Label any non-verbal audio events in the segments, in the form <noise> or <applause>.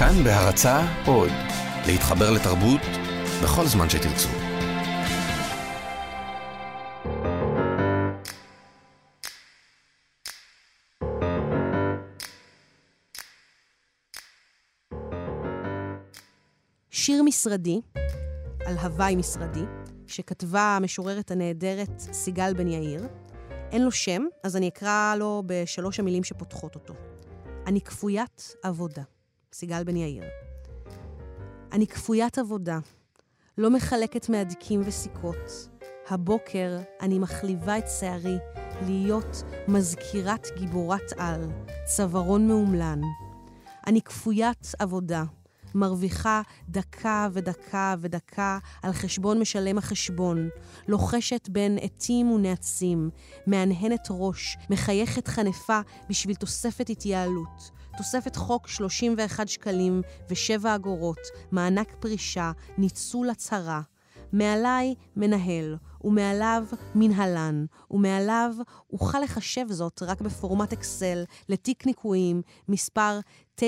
כאן בהרצה עוד, להתחבר לתרבות בכל זמן שתרצו. שיר משרדי, על הוואי משרדי, שכתבה המשוררת הנהדרת סיגל בן יאיר. אין לו שם, אז אני אקרא לו בשלוש המילים שפותחות אותו. אני כפוית עבודה. סיגל בן יאיר. אני כפוית עבודה, לא מחלקת מהדקים וסיכות. הבוקר אני מחליבה את שערי להיות מזכירת גיבורת על, צווארון מאומלן. אני כפוית עבודה, מרוויחה דקה ודקה ודקה על חשבון משלם החשבון, לוחשת בין עטים ונעצים, מהנהנת ראש, מחייכת חנפה בשביל תוספת התייעלות. תוספת חוק 31 שקלים ו-7 אגורות, מענק פרישה, ניצול הצהרה. מעליי מנהל, ומעליו מנהלן, ומעליו אוכל לחשב זאת רק בפורמט אקסל לתיק ניכויים, מספר 9100263.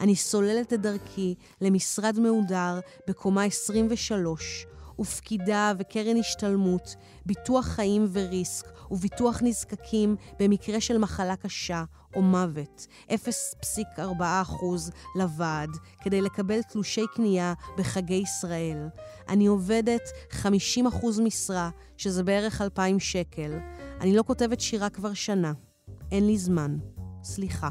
אני סוללת את דרכי למשרד מהודר בקומה 23, ופקידה וקרן השתלמות, ביטוח חיים וריסק, וביטוח נזקקים במקרה של מחלה קשה או מוות, 0.4% לוועד, כדי לקבל תלושי קנייה בחגי ישראל. אני עובדת 50% משרה, שזה בערך 2,000 שקל. אני לא כותבת שירה כבר שנה. אין לי זמן. סליחה.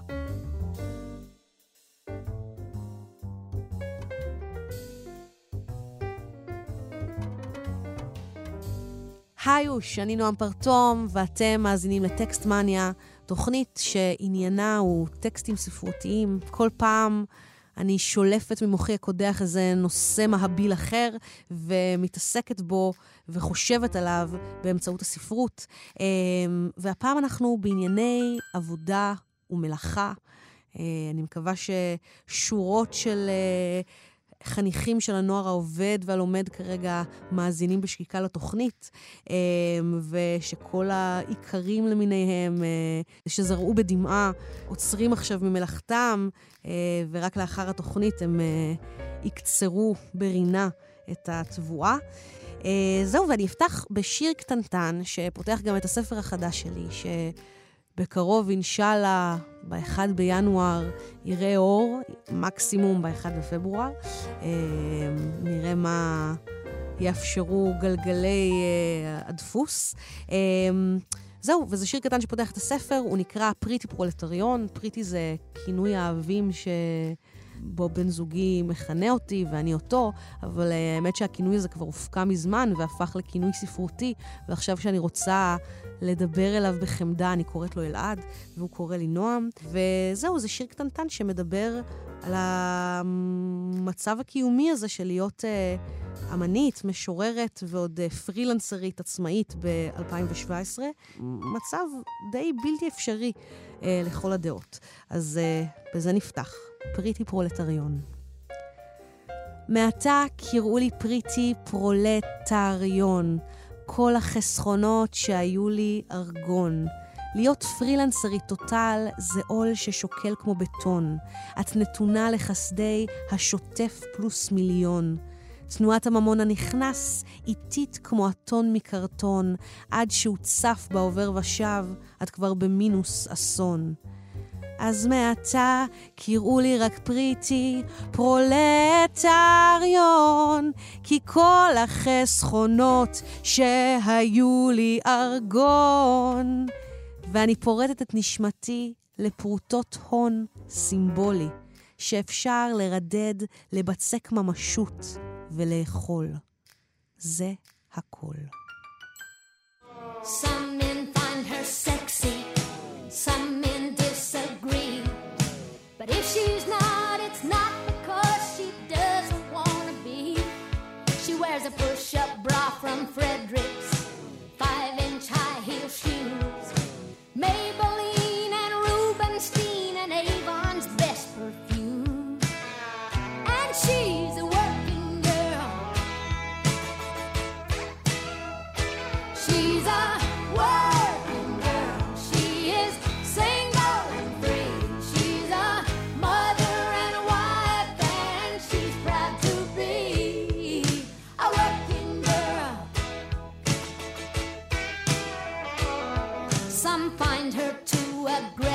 היוש, אני נועם פרטום, ואתם מאזינים לטקסט מניה, תוכנית שעניינה הוא טקסטים ספרותיים. כל פעם אני שולפת ממוחי הקודח איזה נושא מהביל אחר, ומתעסקת בו וחושבת עליו באמצעות הספרות. אמ, והפעם אנחנו בענייני עבודה ומלאכה. אה, אני מקווה ששורות של... אה, חניכים של הנוער העובד והלומד כרגע מאזינים בשקיקה לתוכנית, אמ, ושכל האיכרים למיניהם אה, שזרעו בדמעה עוצרים עכשיו ממלאכתם, אה, ורק לאחר התוכנית הם אה, יקצרו ברינה את התבואה. זהו, ואני אפתח בשיר קטנטן שפותח גם את הספר החדש שלי, ש... בקרוב, אינשאללה, ב-1 בינואר יראה אור, מקסימום ב-1 בפברואר. אה, נראה מה יאפשרו גלגלי אה, הדפוס. אה, זהו, וזה שיר קטן שפותח את הספר, הוא נקרא פריטי פרולטריון. פריטי זה כינוי האהבים ש... בו בן זוגי מכנה אותי ואני אותו, אבל האמת שהכינוי הזה כבר הופקע מזמן והפך לכינוי ספרותי, ועכשיו כשאני רוצה לדבר אליו בחמדה, אני קוראת לו אלעד, והוא קורא לי נועם. וזהו, זה שיר קטנטן שמדבר על המצב הקיומי הזה של להיות uh, אמנית, משוררת ועוד uh, פרילנסרית עצמאית ב-2017. מצב די בלתי אפשרי uh, לכל הדעות. אז אה, בזה נפתח. pretty פרולטריון. מעתה קראו לי pretty פרולטריון. כל החסכונות שהיו לי all gone. להיות פרילנסרית total זה עול ששוקל כמו בטון. את נתונה לחסדי השוטף פלוס מיליון. תנועת הממון הנכנס איטית כמו אתון מקרטון, עד שהוא צף בעובר ושב, את כבר במינוס אסון. אז מעתה קראו לי רק פריטי פרולטריון, כי כל החסכונות שהיו לי ארגון. ואני פורטת את נשמתי לפרוטות הון סימבולי, שאפשר לרדד, לבצק ממשות ולאכול. זה הכל. Some men find her sexy, some men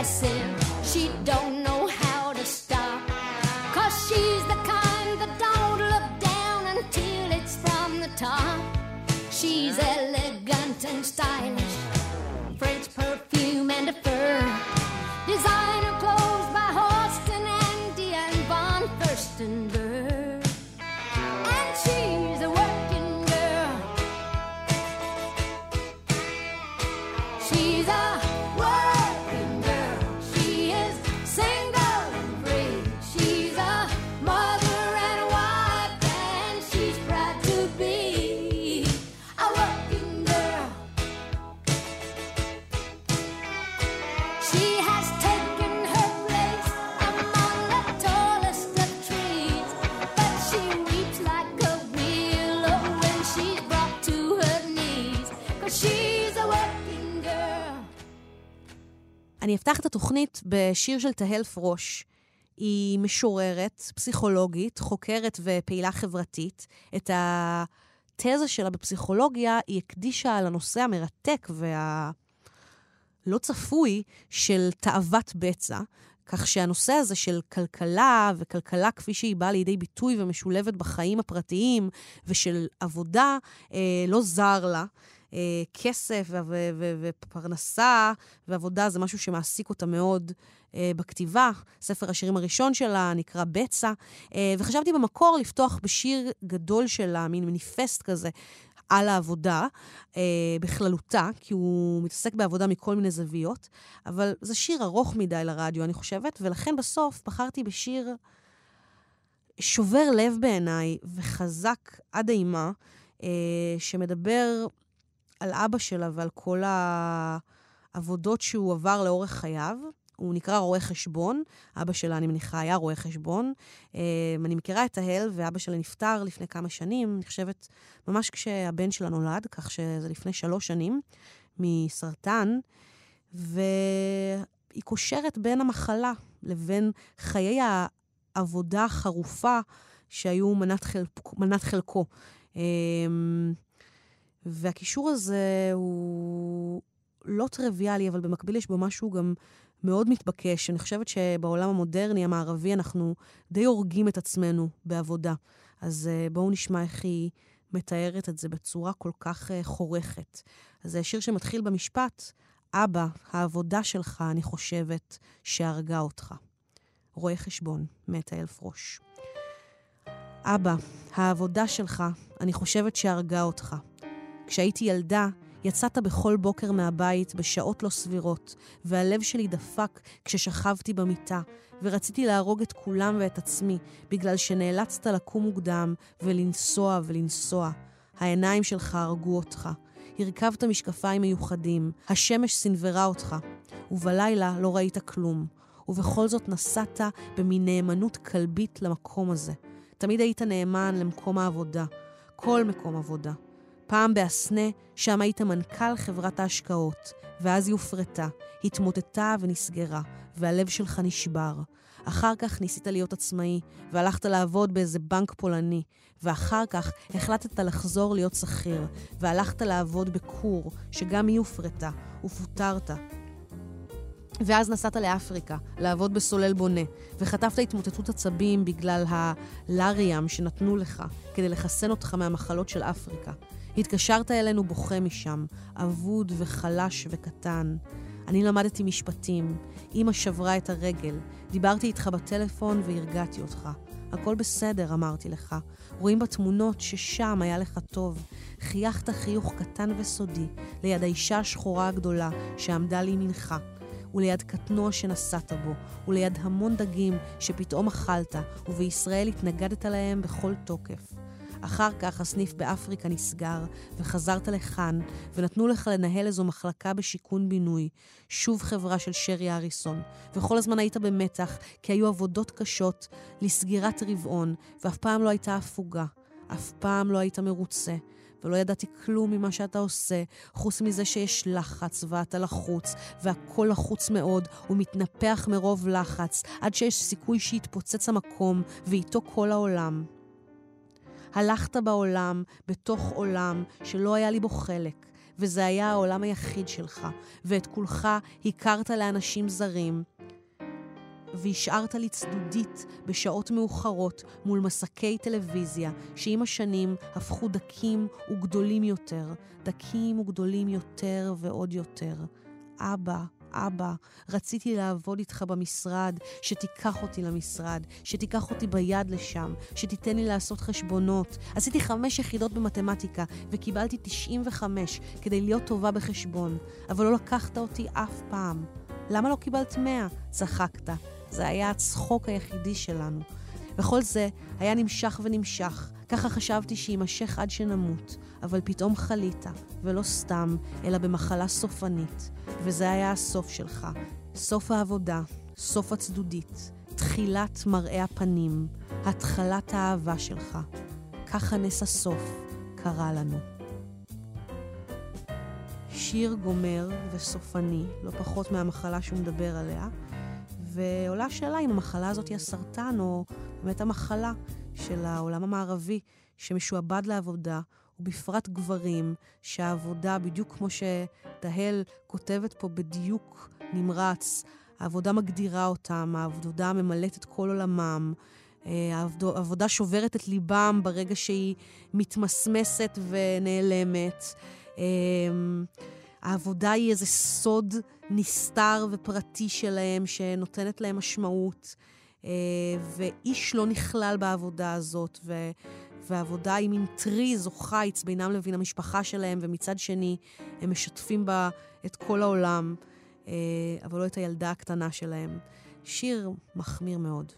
She don't know how to stop. Cause she's the kind that don't look down until it's from the top. She's elegant and stylish. French perfume and a fur. אני אפתח את התוכנית בשיר של תהל פרוש. היא משוררת, פסיכולוגית, חוקרת ופעילה חברתית. את התזה שלה בפסיכולוגיה היא הקדישה לנושא המרתק והלא צפוי של תאוות בצע, כך שהנושא הזה של כלכלה, וכלכלה כפי שהיא באה לידי ביטוי ומשולבת בחיים הפרטיים, ושל עבודה, אה, לא זר לה. אה, כסף ו- ו- ו- ופרנסה ועבודה זה משהו שמעסיק אותה מאוד אה, בכתיבה. ספר השירים הראשון שלה נקרא בצע, אה, וחשבתי במקור לפתוח בשיר גדול שלה, מין מניפסט כזה. על העבודה אה, בכללותה, כי הוא מתעסק בעבודה מכל מיני זוויות, אבל זה שיר ארוך מדי לרדיו, אני חושבת, ולכן בסוף בחרתי בשיר שובר לב בעיניי וחזק עד אימה, אה, שמדבר על אבא שלה ועל כל העבודות שהוא עבר לאורך חייו. הוא נקרא רואה חשבון, אבא שלה, אני מניחה, היה רואה חשבון. אה, אני מכירה את ההל, ואבא שלה נפטר לפני כמה שנים, אני חושבת, ממש כשהבן שלה נולד, כך שזה לפני שלוש שנים, מסרטן, והיא קושרת בין המחלה לבין חיי העבודה החרופה שהיו מנת, חלק, מנת חלקו. אה, והקישור הזה הוא לא טריוויאלי, אבל במקביל יש בו משהו גם מאוד מתבקש. אני חושבת שבעולם המודרני, המערבי, אנחנו די הורגים את עצמנו בעבודה. אז uh, בואו נשמע איך היא מתארת את זה בצורה כל כך uh, חורכת. אז זה שיר שמתחיל במשפט, אבא, העבודה שלך, אני חושבת, שהרגה אותך. רואה חשבון, מתה אלפרוש. אבא, העבודה שלך, אני חושבת שהרגה אותך. כשהייתי ילדה, יצאת בכל בוקר מהבית בשעות לא סבירות, והלב שלי דפק כששכבתי במיטה, ורציתי להרוג את כולם ואת עצמי, בגלל שנאלצת לקום מוקדם ולנסוע ולנסוע. העיניים שלך הרגו אותך. הרכבת משקפיים מיוחדים, השמש סנוורה אותך, ובלילה לא ראית כלום. ובכל זאת נסעת במין נאמנות כלבית למקום הזה. תמיד היית נאמן למקום העבודה, כל מקום עבודה. פעם בהסנה, שם היית מנכ"ל חברת ההשקעות, ואז היא הופרטה, התמוטטה ונסגרה, והלב שלך נשבר. אחר כך ניסית להיות עצמאי, והלכת לעבוד באיזה בנק פולני, ואחר כך החלטת לחזור להיות שכיר, והלכת לעבוד בכור, שגם היא הופרטה, ופוטרת. ואז נסעת לאפריקה, לעבוד בסולל בונה, וחטפת התמוטטות עצבים בגלל הלאריאם שנתנו לך, כדי לחסן אותך מהמחלות של אפריקה. התקשרת אלינו בוכה משם, אבוד וחלש וקטן. אני למדתי משפטים, אמא שברה את הרגל, דיברתי איתך בטלפון והרגעתי אותך. הכל בסדר, אמרתי לך. רואים בתמונות ששם היה לך טוב. חייכת חיוך קטן וסודי ליד האישה השחורה הגדולה שעמדה לימינך. וליד קטנוע שנסעת בו, וליד המון דגים שפתאום אכלת, ובישראל התנגדת להם בכל תוקף. אחר כך הסניף באפריקה נסגר, וחזרת לכאן, ונתנו לך לנהל איזו מחלקה בשיכון בינוי, שוב חברה של שרי אריסון, וכל הזמן היית במתח, כי היו עבודות קשות לסגירת רבעון, ואף פעם לא הייתה הפוגה, אף פעם לא היית מרוצה. ולא ידעתי כלום ממה שאתה עושה, חוץ מזה שיש לחץ ואתה לחוץ, והכל לחוץ מאוד, ומתנפח מרוב לחץ, עד שיש סיכוי שיתפוצץ המקום, ואיתו כל העולם. הלכת בעולם, בתוך עולם שלא היה לי בו חלק, וזה היה העולם היחיד שלך, ואת כולך הכרת לאנשים זרים. והשארת לי צדודית בשעות מאוחרות מול מסקי טלוויזיה, שעם השנים הפכו דקים וגדולים יותר, דקים וגדולים יותר ועוד יותר. אבא, אבא, רציתי לעבוד איתך במשרד, שתיקח אותי למשרד, שתיקח אותי ביד לשם, שתיתן לי לעשות חשבונות. עשיתי חמש יחידות במתמטיקה, וקיבלתי 95 כדי להיות טובה בחשבון, אבל לא לקחת אותי אף פעם. למה לא קיבלת 100? צחקת. זה היה הצחוק היחידי שלנו. וכל זה היה נמשך ונמשך. ככה חשבתי שיימשך עד שנמות, אבל פתאום חלית, ולא סתם, אלא במחלה סופנית. וזה היה הסוף שלך. סוף העבודה, סוף הצדודית, תחילת מראה הפנים, התחלת האהבה שלך. ככה נס הסוף קרה לנו. שיר גומר וסופני, לא פחות מהמחלה שהוא מדבר עליה, ועולה השאלה אם המחלה הזאת היא הסרטן, או באמת המחלה של העולם המערבי, שמשועבד לעבודה, ובפרט גברים, שהעבודה, בדיוק כמו שתהל כותבת פה בדיוק נמרץ, העבודה מגדירה אותם, העבודה ממלאת את כל עולמם. אה, העבודה שוברת את ליבם ברגע שהיא מתמסמסת ונעלמת. אה, העבודה היא איזה סוד נסתר ופרטי שלהם שנותנת להם משמעות, ואיש לא נכלל בעבודה הזאת, ו... והעבודה היא מין טריז או חיץ בינם לבין המשפחה שלהם, ומצד שני הם משתפים בה את כל העולם, אה, אבל לא את הילדה הקטנה שלהם. שיר מחמיר מאוד.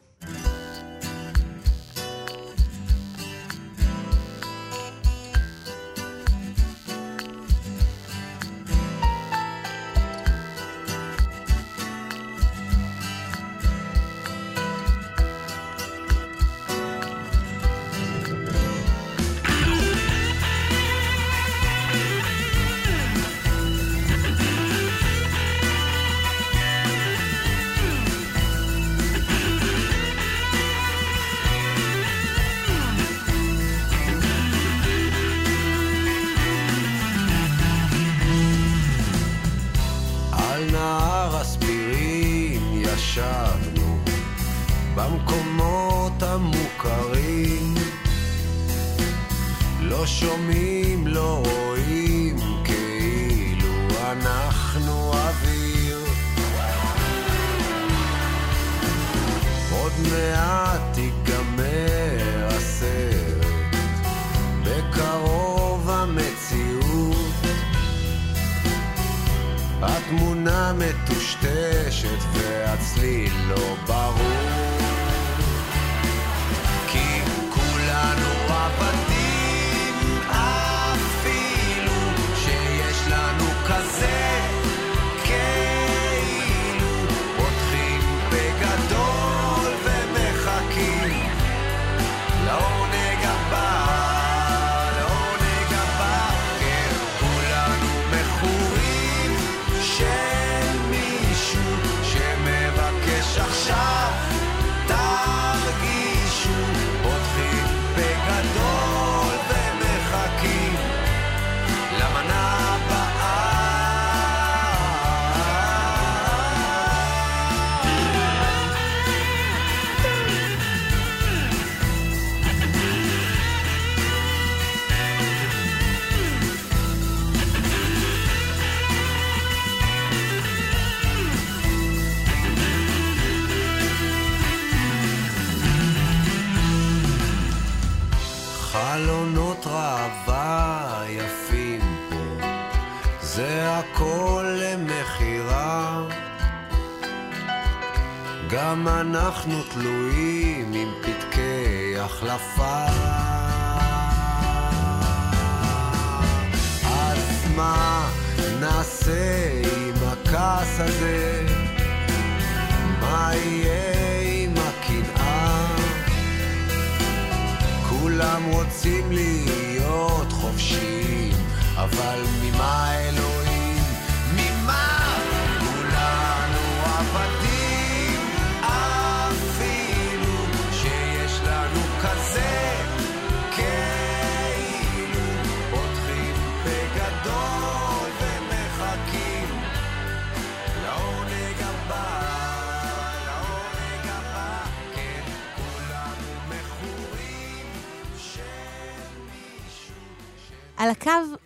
אנחנו תלויים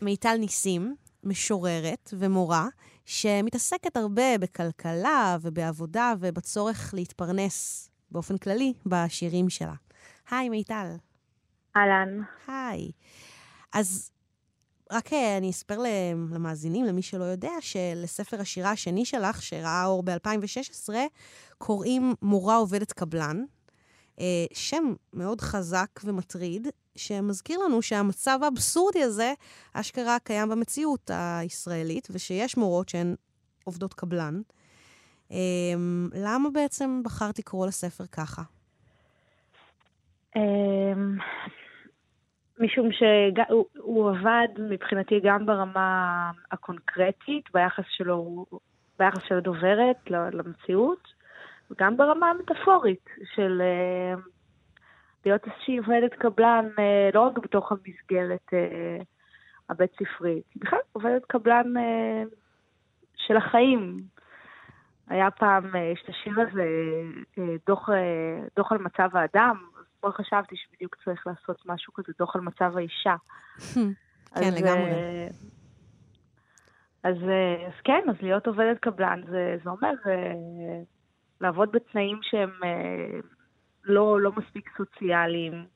מיטל ניסים, משוררת ומורה, שמתעסקת הרבה בכלכלה ובעבודה ובצורך להתפרנס באופן כללי בשירים שלה. היי, מיטל. אהלן. היי. אז רק אה, אני אספר למאזינים, למי שלא יודע, שלספר השירה השני שלך, שראה אור ב-2016, קוראים מורה עובדת קבלן. אה, שם מאוד חזק ומטריד, שמזכיר לנו שהמצב האבסורדי הזה אשכרה קיים במציאות הישראלית, ושיש מורות שהן עובדות קבלן. אמ, למה בעצם בחרת לקרוא לספר ככה? אמ, משום שהוא עבד מבחינתי גם ברמה הקונקרטית, ביחס שלו, ביחס של הדוברת למציאות, וגם ברמה המטאפורית של uh, להיות איזושהי עובדת קבלן, uh, לא רק בתוך המסגרת uh, הבית ספרית, בכלל עובדת קבלן של החיים. היה פעם, יש את השיר הזה, דוח, דוח על מצב האדם, אתמול חשבתי שבדיוק צריך לעשות משהו כזה, דוח על מצב האישה. <laughs> כן, לגמרי. אז, אז כן, אז להיות עובדת קבלן זה, זה אומר לעבוד בתנאים שהם אה, לא, לא מספיק סוציאליים,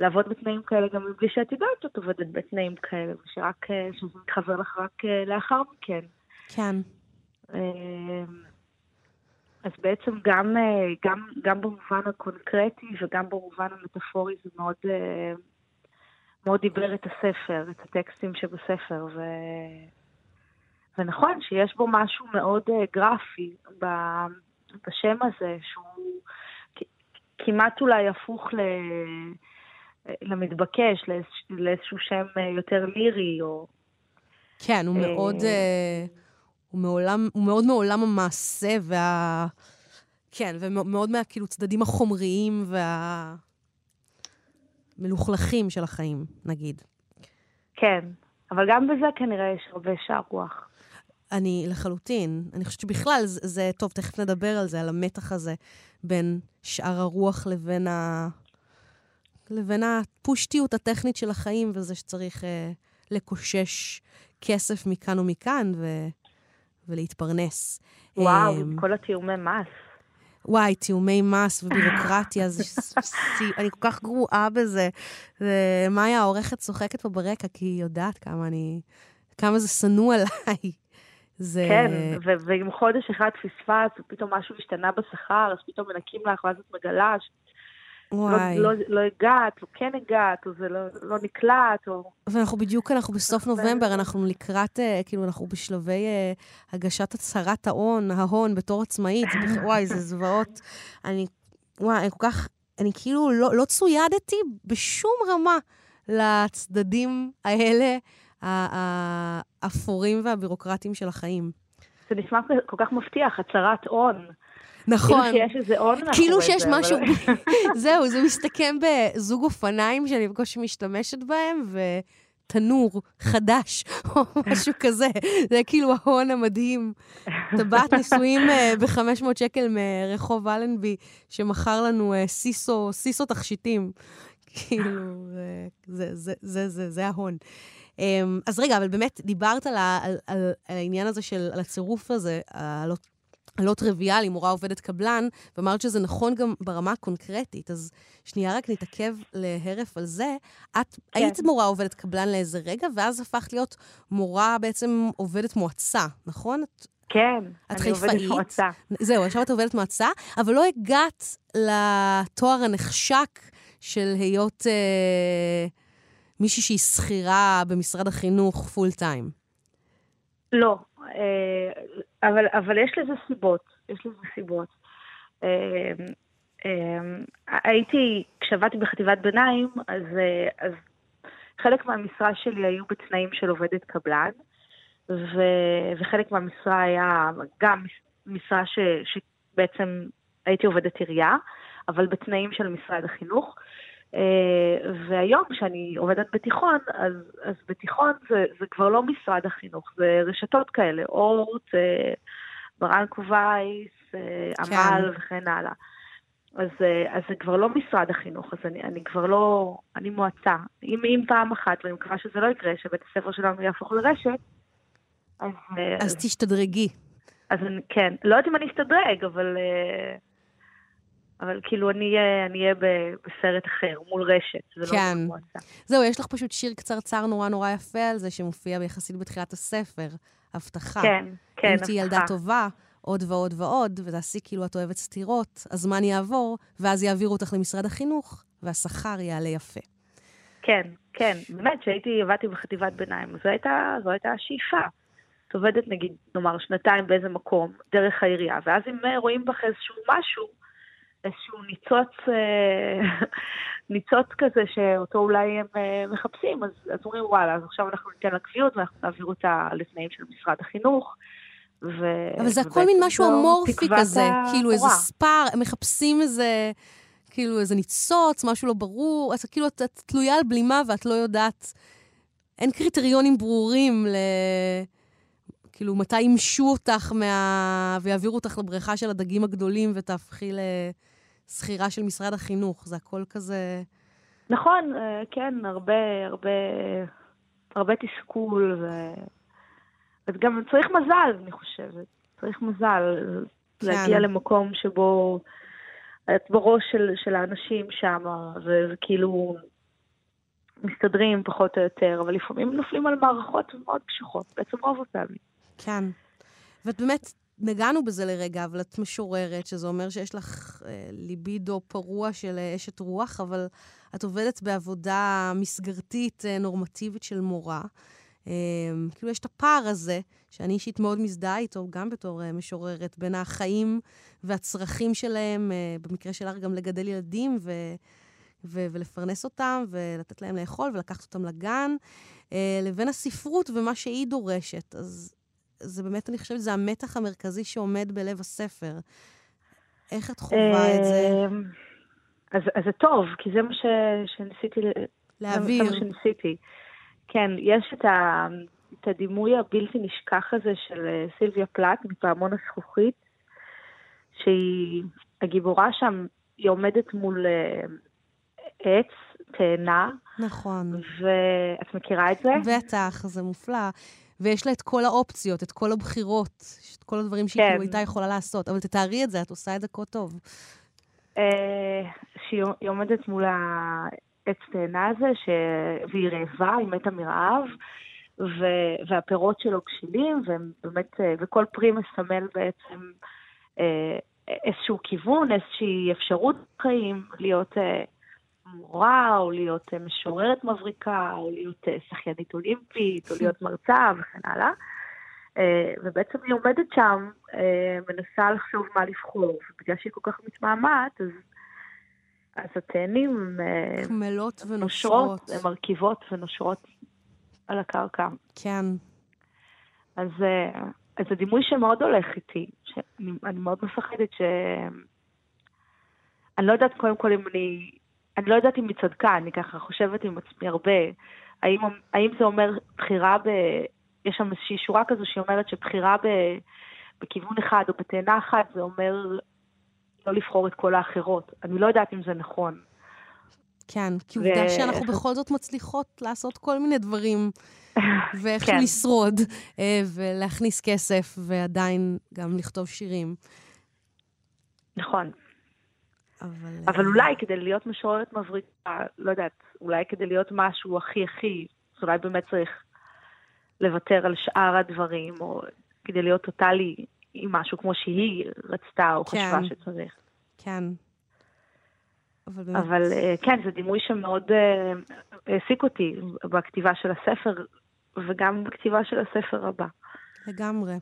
לעבוד בתנאים כאלה גם בלי שאת יודעת שאת עובדת בתנאים כאלה, ושרק, אה, שזה מתחבר לך רק אה, לאחר מכן. כן. אז בעצם גם, גם, גם במובן הקונקרטי וגם במובן המטאפורי זה מאוד, מאוד דיבר את הספר, את הטקסטים שבספר. ו... ונכון שיש בו משהו מאוד גרפי בשם הזה, שהוא כמעט אולי הפוך ל... למתבקש, לאיזשהו שם יותר לירי, או... כן, הוא מאוד... אה, אה, הוא, מעולם, הוא מאוד מעולם המעשה וה... כן, ומאוד מהכאילו צדדים החומריים והמלוכלכים של החיים, נגיד. כן, אבל גם בזה כנראה יש הרבה שער רוח. אני לחלוטין. אני חושבת שבכלל זה, זה, טוב, תכף נדבר על זה, על המתח הזה בין שאר הרוח לבין, ה, לבין הפושטיות הטכנית של החיים, וזה שצריך אה, לקושש כסף מכאן ומכאן ו, ולהתפרנס. וואו, עם כל התיאומי מס. וואי, תיאומי מס ובירוקרטיה, זה אני כל כך גרועה בזה. ומאיה העורכת צוחקת פה ברקע, כי היא יודעת כמה אני... כמה זה שנוא עליי. זה... כן, ו- ואם חודש אחד פספס, ופתאום משהו השתנה בשכר, אז פתאום מנקים לך, ואז את מגלה ש... וואי. לא, לא, לא הגעת, או כן הגעת, או זה לא, לא נקלט, או... ואנחנו בדיוק, אנחנו בסוף נובמבר, אנחנו לקראת, אה, כאילו, אנחנו בשלבי uh, הגשת הצהרת ההון, ההון בתור עצמאית. וואי, זה זוועות. אני, וואי, אני כל כך, אני כאילו לא, לא צוידתי בשום רמה לצדדים האלה. האפורים והבירוקרטיים של החיים. זה נשמע כל כך מבטיח, הצהרת הון. נכון. כאילו שיש איזה הון מאחורי זה. כאילו שיש משהו, <laughs> זהו, זה מסתכם בזוג אופניים שאני בקושי משתמשת בהם, ותנור חדש, <laughs> או משהו כזה. זה כאילו ההון המדהים. טבעת נישואים אה, ב-500 שקל מרחוב אלנבי, שמכר לנו אה, סיסו, סיסו תכשיטים. <laughs> כאילו, זה, זה, זה, זה, זה ההון. אמ, אז רגע, אבל באמת, דיברת על, על, על, על העניין הזה של, על הצירוף הזה, הלא, הלא טריוויאלי, מורה עובדת קבלן, ואמרת שזה נכון גם ברמה הקונקרטית. אז שנייה רק נתעכב להרף על זה. את כן. היית מורה עובדת קבלן לאיזה רגע, ואז הפכת להיות מורה בעצם עובדת מועצה, נכון? כן, את אני חיפאית. עובדת מועצה. זהו, עכשיו את עובדת מועצה, אבל לא הגעת לתואר הנחשק של היות... אה, מישהי שהיא שכירה במשרד החינוך פול טיים? לא, אה, אבל, אבל יש לזה סיבות, יש לזה סיבות. אה, אה, הייתי, כשעבדתי בחטיבת ביניים, אז, אז חלק מהמשרה שלי היו בתנאים של עובדת קבלן, ו, וחלק מהמשרה היה גם משרה ש, שבעצם הייתי עובדת עירייה, אבל בתנאים של משרד החינוך. אה, והיום, כשאני עובדת בתיכון, אז, אז בתיכון זה, זה כבר לא משרד החינוך, זה רשתות כאלה, אורט, אה, ברנקו וייס, אה, כן. עמל וכן הלאה. אז, אז זה כבר לא משרד החינוך, אז אני, אני כבר לא, אני מועצה. אם, אם פעם אחת, ואני מקווה שזה לא יקרה, שבית הספר שלנו יהפוך לרשת, אז... אה, אז תשתדרגי. אז אני, כן, לא יודעת אם אני אסתדרג, אבל... אבל כאילו אני אהיה, אני אהיה בסרט אחר, מול רשת, זה כן. לא מועצה. זהו, יש לך פשוט שיר קצרצר נורא נורא יפה על זה, שמופיע יחסית בתחילת הספר, הבטחה. כן, כן, אם תהיי ילדה הבטחה. טובה, עוד ועוד ועוד, ותעשי כאילו את אוהבת סתירות, הזמן יעבור, ואז יעבירו אותך למשרד החינוך, והשכר יעלה יפה. כן, כן, באמת, כשהייתי, עבדתי בחטיבת ביניים, זו הייתה, זו הייתה השאיפה. את עובדת נגיד, נאמר, שנתיים באיזה מקום, דרך העירייה, ואז אם רואים בך איזשהו משהו, איזשהו ניצוץ, אה, ניצוץ כזה שאותו אולי הם אה, מחפשים, אז, אז אומרים, וואלה, אז עכשיו אנחנו ניתן לה קביעות ואנחנו נעביר אותה לתנאים של משרד החינוך. ו... אבל זה הכל מין משהו אמורפי כזה, כאילו איזה. ספר, הם מחפשים איזה, כאילו איזה ניצוץ, משהו לא ברור, אז כאילו את, את תלויה על בלימה ואת לא יודעת, אין קריטריונים ברורים ל... כאילו, מתי ימשו אותך מה... ויעבירו אותך לבריכה של הדגים הגדולים ותהפכי לשכירה של משרד החינוך. זה הכל כזה... נכון, אה, כן, הרבה, הרבה, הרבה תסכול, ו... וגם צריך מזל, אני חושבת. צריך מזל כן. להגיע למקום שבו את בראש של, של האנשים שם, וזה כאילו מסתדרים פחות או יותר, אבל לפעמים נופלים על מערכות מאוד קשיחות, בעצם רוב הפעמים. כן. ואת באמת, נגענו בזה לרגע, אבל את משוררת, שזה אומר שיש לך אה, ליבידו פרוע של אה, אשת רוח, אבל את עובדת בעבודה מסגרתית אה, נורמטיבית של מורה. אה, כאילו, יש את הפער הזה, שאני אישית מאוד מזדהה איתו, גם בתור אה, משוררת, בין החיים והצרכים שלהם, אה, במקרה שלך גם לגדל ילדים ו... ו- ולפרנס אותם, ולתת להם לאכול, ולקחת אותם לגן, אה, לבין הספרות ומה שהיא דורשת. אז זה באמת, אני חושבת, זה המתח המרכזי שעומד בלב הספר. איך את חווה את זה? אה, אז, אז זה טוב, כי זה מה ש, שניסיתי... להעביר. זה מה שניסיתי. כן, יש את, ה, את הדימוי הבלתי נשכח הזה של אה, סילביה פלט מפעמון הזכוכית, שהיא, הגיבורה שם, היא עומדת מול אה, עץ, תאנה, נכון. ואת מכירה את זה? בטח, זה מופלא. ויש לה את כל האופציות, את כל הבחירות, את כל הדברים שהיא כן. כאילו הייתה יכולה לעשות. אבל תתארי את זה, את עושה את זה כה טוב. אה, שהיא היא עומדת מול העץ תאנה הזה, ש... והיא רעבה, היא מתה מרעב, ו... והפירות שלו בשלים, והם באמת, אה, וכל פרי מסמל בעצם אה, איזשהו כיוון, איזושהי אפשרות בחיים, להיות אה, מורה, או להיות אה, משוררת מבריקה, או להיות אה, שחיינית אולימפית, או להיות מרצה, וכן הלאה. אה, ובעצם היא עומדת שם, מנסה לחשוב מה לבחור, ובגלל שהיא כל כך מתמהמהת, אז, אז התאנים קמלות נושרות, ונושרות. מרכיבות ונושרות על הקרקע. כן. אז, אז זה דימוי שמאוד הולך איתי, שאני אני מאוד מפחדת ש... אני לא יודעת קודם כל אם אני... אני לא יודעת אם היא צדקה, אני ככה חושבת עם עצמי הרבה. האם, האם זה אומר בחירה ב... יש שם איזושהי שורה כזו שאומרת שבחירה ב... בכיוון אחד או בתאנה אחת זה אומר לא לבחור את כל האחרות. אני לא יודעת אם זה נכון. כן, כי עובדה ו- שאנחנו בכל זאת מצליחות לעשות כל מיני דברים, <laughs> ואיכשהו כן. לשרוד, אה, ולהכניס כסף, ועדיין גם לכתוב שירים. נכון. אבל... אבל אולי כדי להיות משוררת מבריקה, לא יודעת, אולי כדי להיות משהו הכי הכי, אז אולי באמת צריך לוותר על שאר הדברים, או כדי להיות טוטאלי עם משהו כמו שהיא רצתה או כן. חשבה שצריך. כן. אבל באמת, אבל אה, כן, זה דימוי שמאוד אה, העסיק אותי בכתיבה של הספר, וגם בכתיבה של הספר הבא. לגמרי.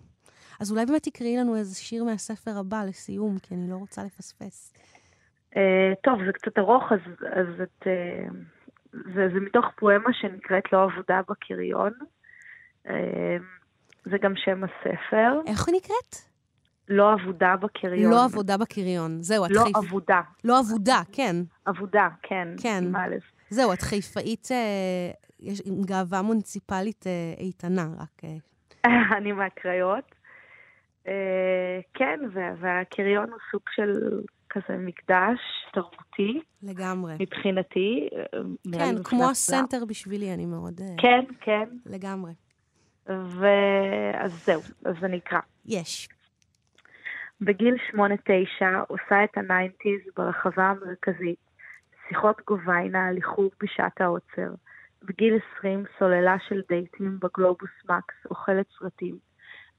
אז אולי באמת תקראי לנו איזה שיר מהספר הבא לסיום, כי אני לא רוצה לפספס. אה, טוב, זה קצת ארוך, אז, אז את, אה, זה, זה מתוך פואמה שנקראת לא עבודה בקריון. אה, זה גם שם הספר. איך היא נקראת? לא עבודה בקריון. לא עבודה בקריון. זהו, את לא חיפ... עבודה. לא עבודה, כן. עבודה, כן. כן. זהו, את חיפאית אה, יש, עם גאווה מוניציפלית אה, איתנה, רק... אה, <laughs> אני מהקריות. אה, כן, וה- והקריון הוא סוג של כזה מקדש תרבותי לגמרי. מבחינתי. אה, כן, כמו. הסנטר בשבילי, אני מאוד... אה, כן, כן, לגמרי. ואז זהו, אז אני אקרא. יש. בגיל 8-9 עושה את ה nineties ברחבה המרכזית, שיחות גוביינה על איחור בשעת העוצר. בגיל 20 סוללה של דייטים בגלובוס מקס, אוכלת סרטים.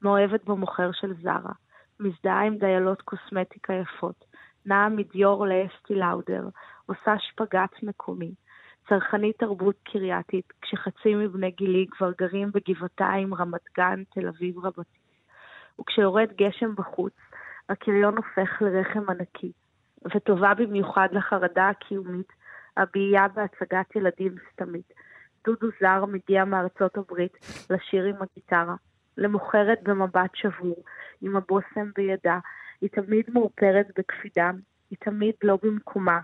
מאוהבת במוכר של זרה. מזדהה עם דיילות קוסמטיקה יפות. נעה מדיור לאסטי לאודר. עושה שפגאט מקומי. צרכנית תרבות קרייתית, כשחצי מבני גילי כבר גרים בגבעתיים, רמת גן, תל אביב רבתי. וכשיורד גשם בחוץ, הקריון הופך לרחם ענקי, וטובה במיוחד לחרדה הקיומית, הבעייה בהצגת ילדים סתמית. דודו זר מגיע מארצות הברית לשיר עם הגיטרה, למוכרת במבט שבור, עם הבושם בידה, היא תמיד מאופרת בקפידה, היא תמיד לא במקומה,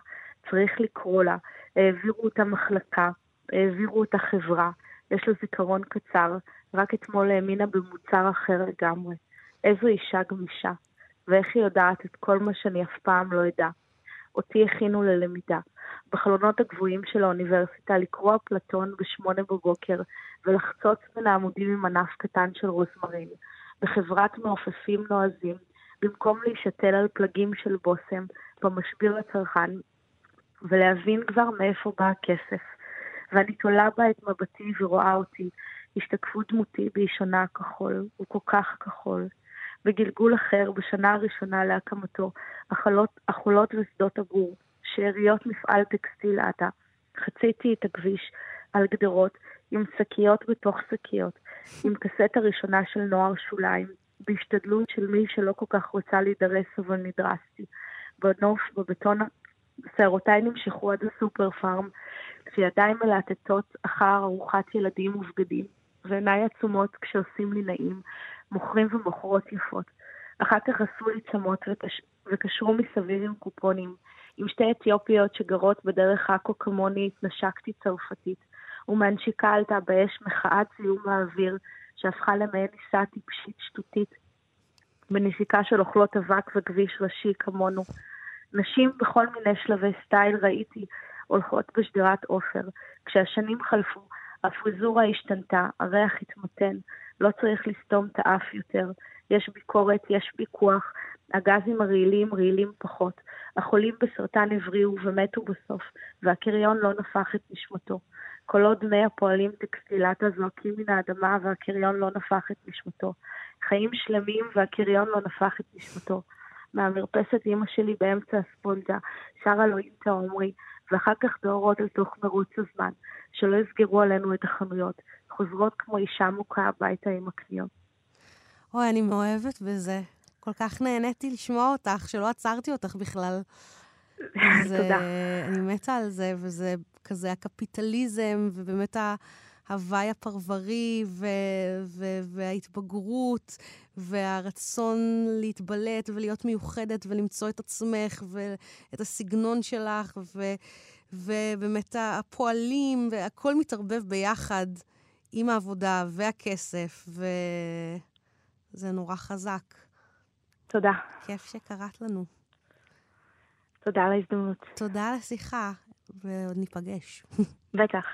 צריך לקרוא לה, העבירו אותה מחלקה, העבירו אותה חברה, יש לה זיכרון קצר, רק אתמול האמינה במוצר אחר לגמרי. איזו אישה גמישה, ואיך היא יודעת את כל מה שאני אף פעם לא אדע. אותי הכינו ללמידה. בחלונות הגבוהים של האוניברסיטה לקרוא אפלטון בשמונה בבוקר ולחצוץ בין העמודים עם ענף קטן של רוזמרין. בחברת מעופפים נועזים, במקום להישתל על פלגים של בושם במשביר לצרכן, ולהבין כבר מאיפה בא הכסף. ואני תולה בה את מבטי ורואה אותי, השתקפות דמותי באישונה הכחול, הוא כל כך כחול. בגלגול אחר, בשנה הראשונה להקמתו, החולות, החולות ושדות הבור, שאריות מפעל טקסטיל עטה. חציתי את הכביש על גדרות, עם שקיות בתוך שקיות, עם קסט הראשונה של נוער שוליים, בהשתדלות של מי שלא כל כך רוצה להידרס אבל נדרסתי. בנוף, בבטון, שערותיי נמשכו עד הסופר פארם, כשידיים מלהטטות אחר ארוחת ילדים ובגדים, ועיניי עצומות כשעושים לי נעים, מוכרים ומוכרות יפות. אחר כך עשו לי צמות וקש... וקשרו מסביב עם קופונים. עם שתי אתיופיות שגרות בדרך עכו כמוני התנשקתי צרפתית, ומהנשיקה עלתה באש מחאת זיהום האוויר, שהפכה למעין ניסה טיפשית שטותית, בנשיקה של אוכלות אבק וכביש ראשי כמונו. נשים בכל מיני שלבי סטייל ראיתי הולכות בשדרת עופר. כשהשנים חלפו, הפריזורה השתנתה, הריח התמתן, לא צריך לסתום את האף יותר. יש ביקורת, יש פיקוח, הגזים הרעילים רעילים פחות. החולים בסרטן הבריאו ומתו בסוף, והקריון לא נפח את נשמתו. קולות דמי הפועלים טקסטילטה זועקים מן האדמה והקריון לא נפח את נשמתו. חיים שלמים והקריון לא נפח את נשמתו. מהמרפסת אימא שלי באמצע הספונג'ה, שרה לו עומרי, ואחר כך דוהרות אל תוך מרוץ הזמן, שלא יסגרו עלינו את החנויות, חוזרות כמו אישה מוכה הביתה עם הקניות. אוי, אני מאוהבת בזה. כל כך נהניתי לשמוע אותך, שלא עצרתי אותך בכלל. <laughs> זה, תודה. אני מתה על זה, וזה כזה הקפיטליזם, ובאמת ההוואי הפרברי, ו, ו, וההתבגרות, והרצון להתבלט ולהיות מיוחדת, ולמצוא את עצמך, ואת הסגנון שלך, ו, ובאמת הפועלים, והכל מתערבב ביחד עם העבודה והכסף, וזה נורא חזק. תודה. כיף שקראת לנו. תודה על ההזדמנות. תודה על השיחה, ועוד ניפגש. בטח.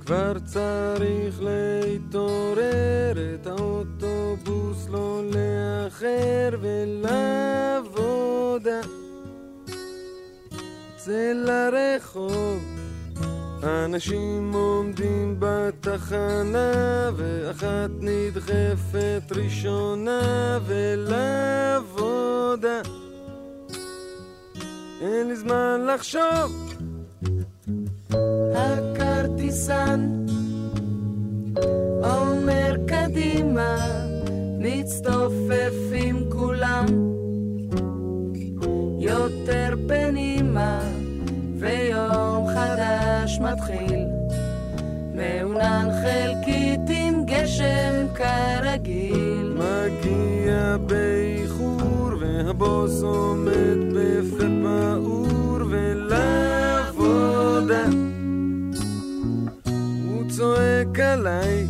כבר צריך להתעורר, את האוטובוס לא לאחר ולעבודה. צא לרחוב, אנשים עומדים בתחנה, ואחת נדחפת ראשונה ולעבודה. אין לי זמן לחשוב הכרטיסן אומר קדימה, מצטופפים כולם מתחיל. מעונן חלקית עם גשם כרגיל. מגיע באיחור, והבוס עומד בפה פעור ולעבודה. הוא צועק עליי,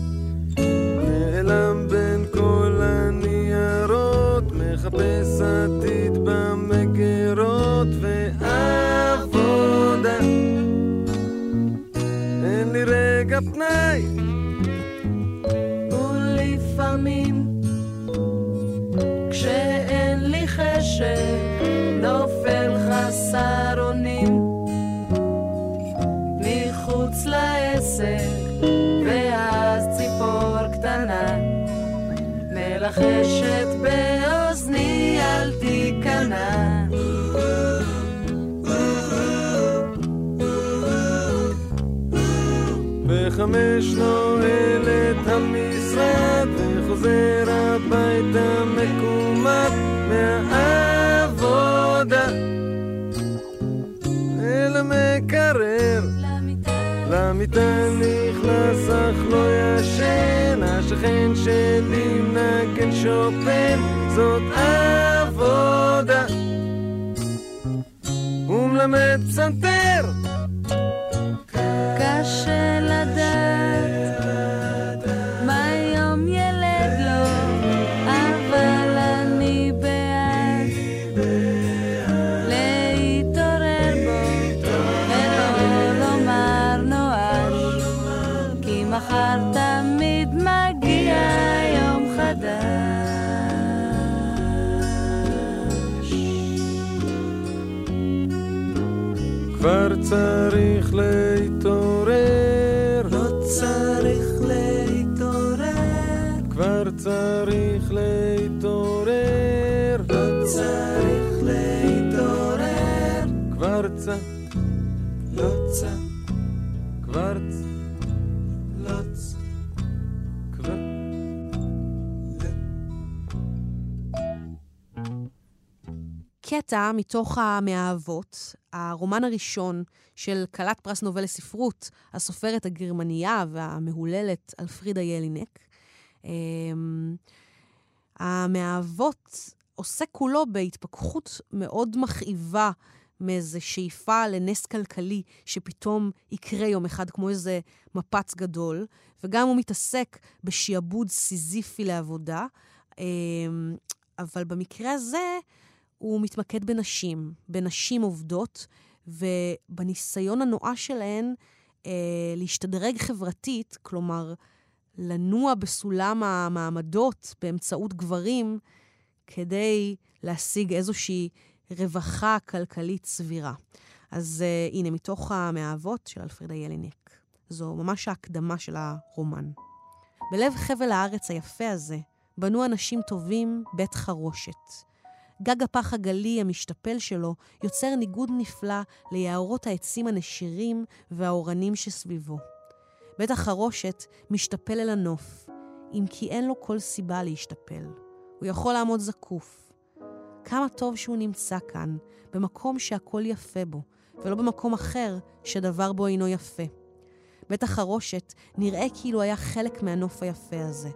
מלחשת באוזני אל תיכנע. בחמש נועל את המשרד וחוזר שופן זאת עבודה. הוא מלמד פסנתר קטע מתוך המאהבות, הרומן הראשון של כלת פרס נובל לספרות, הסופרת הגרמנייה והמהוללת אלפרידה ילינק. אמ, המאהבות עוסק כולו בהתפכחות מאוד מכאיבה מאיזו שאיפה לנס כלכלי שפתאום יקרה יום אחד כמו איזה מפץ גדול, וגם הוא מתעסק בשעבוד סיזיפי לעבודה, אמ, אבל במקרה הזה הוא מתמקד בנשים, בנשים עובדות, ובניסיון הנואש שלהן אה, להשתדרג חברתית, כלומר, לנוע בסולם המעמדות באמצעות גברים, כדי להשיג איזושהי רווחה כלכלית סבירה. אז אה, הנה, מתוך המאהבות של אלפרידה ילינק. זו ממש ההקדמה של הרומן. בלב חבל הארץ היפה הזה בנו אנשים טובים בית חרושת. גג הפח הגלי המשתפל שלו יוצר ניגוד נפלא ליערות העצים הנשירים והאורנים שסביבו. בית החרושת משתפל אל הנוף, אם כי אין לו כל סיבה להשתפל. הוא יכול לעמוד זקוף. כמה טוב שהוא נמצא כאן, במקום שהכל יפה בו, ולא במקום אחר שדבר בו אינו יפה. בית החרושת נראה כאילו היה חלק מהנוף היפה הזה.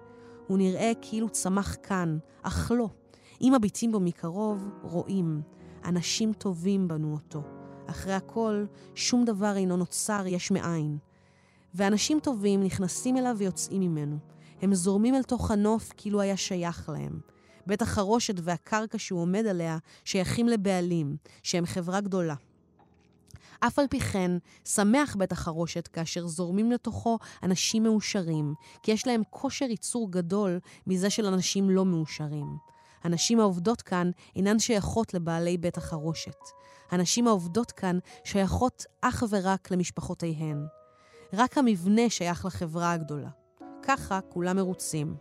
הוא נראה כאילו צמח כאן, אך לא. אם מביטים בו מקרוב, רואים. אנשים טובים בנו אותו. אחרי הכל, שום דבר אינו נוצר יש מאין. ואנשים טובים נכנסים אליו ויוצאים ממנו. הם זורמים אל תוך הנוף כאילו היה שייך להם. בית החרושת והקרקע שהוא עומד עליה שייכים לבעלים, שהם חברה גדולה. אף על פי כן, שמח בית החרושת כאשר זורמים לתוכו אנשים מאושרים, כי יש להם כושר ייצור גדול מזה של אנשים לא מאושרים. הנשים העובדות כאן אינן שייכות לבעלי בית החרושת. הנשים העובדות כאן שייכות אך ורק למשפחותיהן. רק המבנה שייך לחברה הגדולה. ככה כולם מרוצים.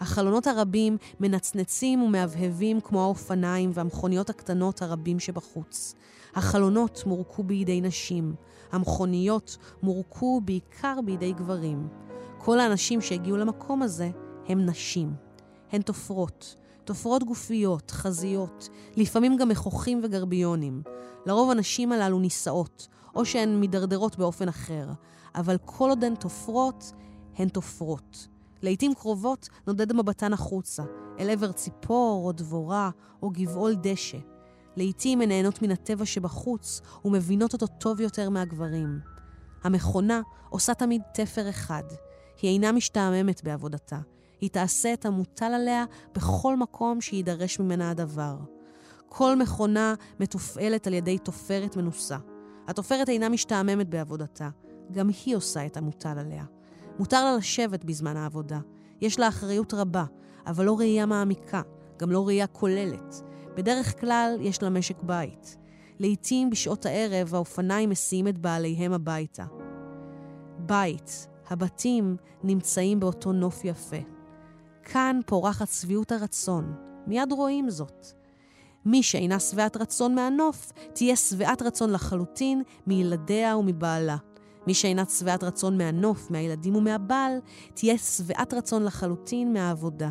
החלונות הרבים מנצנצים ומהבהבים כמו האופניים והמכוניות הקטנות הרבים שבחוץ. החלונות מורקו בידי נשים, המכוניות מורקו בעיקר בידי גברים. כל האנשים שהגיעו למקום הזה הם נשים. הן תופרות, תופרות גופיות, חזיות, לפעמים גם מכוחים וגרביונים. לרוב הנשים הללו נישאות, או שהן מידרדרות באופן אחר, אבל כל עוד הן תופרות, הן תופרות. לעתים קרובות נודד מבטן החוצה, אל עבר ציפור או דבורה או גבעול דשא. לעתים הן נהנות מן הטבע שבחוץ ומבינות אותו טוב יותר מהגברים. המכונה עושה תמיד תפר אחד. היא אינה משתעממת בעבודתה. היא תעשה את המוטל עליה בכל מקום שיידרש ממנה הדבר. כל מכונה מתופעלת על ידי תופרת מנוסה. התופרת אינה משתעממת בעבודתה, גם היא עושה את המוטל עליה. מותר לה לשבת בזמן העבודה. יש לה אחריות רבה, אבל לא ראייה מעמיקה, גם לא ראייה כוללת. בדרך כלל יש לה משק בית. לעתים בשעות הערב האופניים מסיעים את בעליהם הביתה. בית, הבתים נמצאים באותו נוף יפה. כאן פורחת שביעות הרצון, מיד רואים זאת. מי שאינה שבעת רצון מהנוף, תהיה שבעת רצון לחלוטין מילדיה ומבעלה. מי שאינה שבעת רצון מהנוף, מהילדים ומהבעל, תהיה שבעת רצון לחלוטין מהעבודה.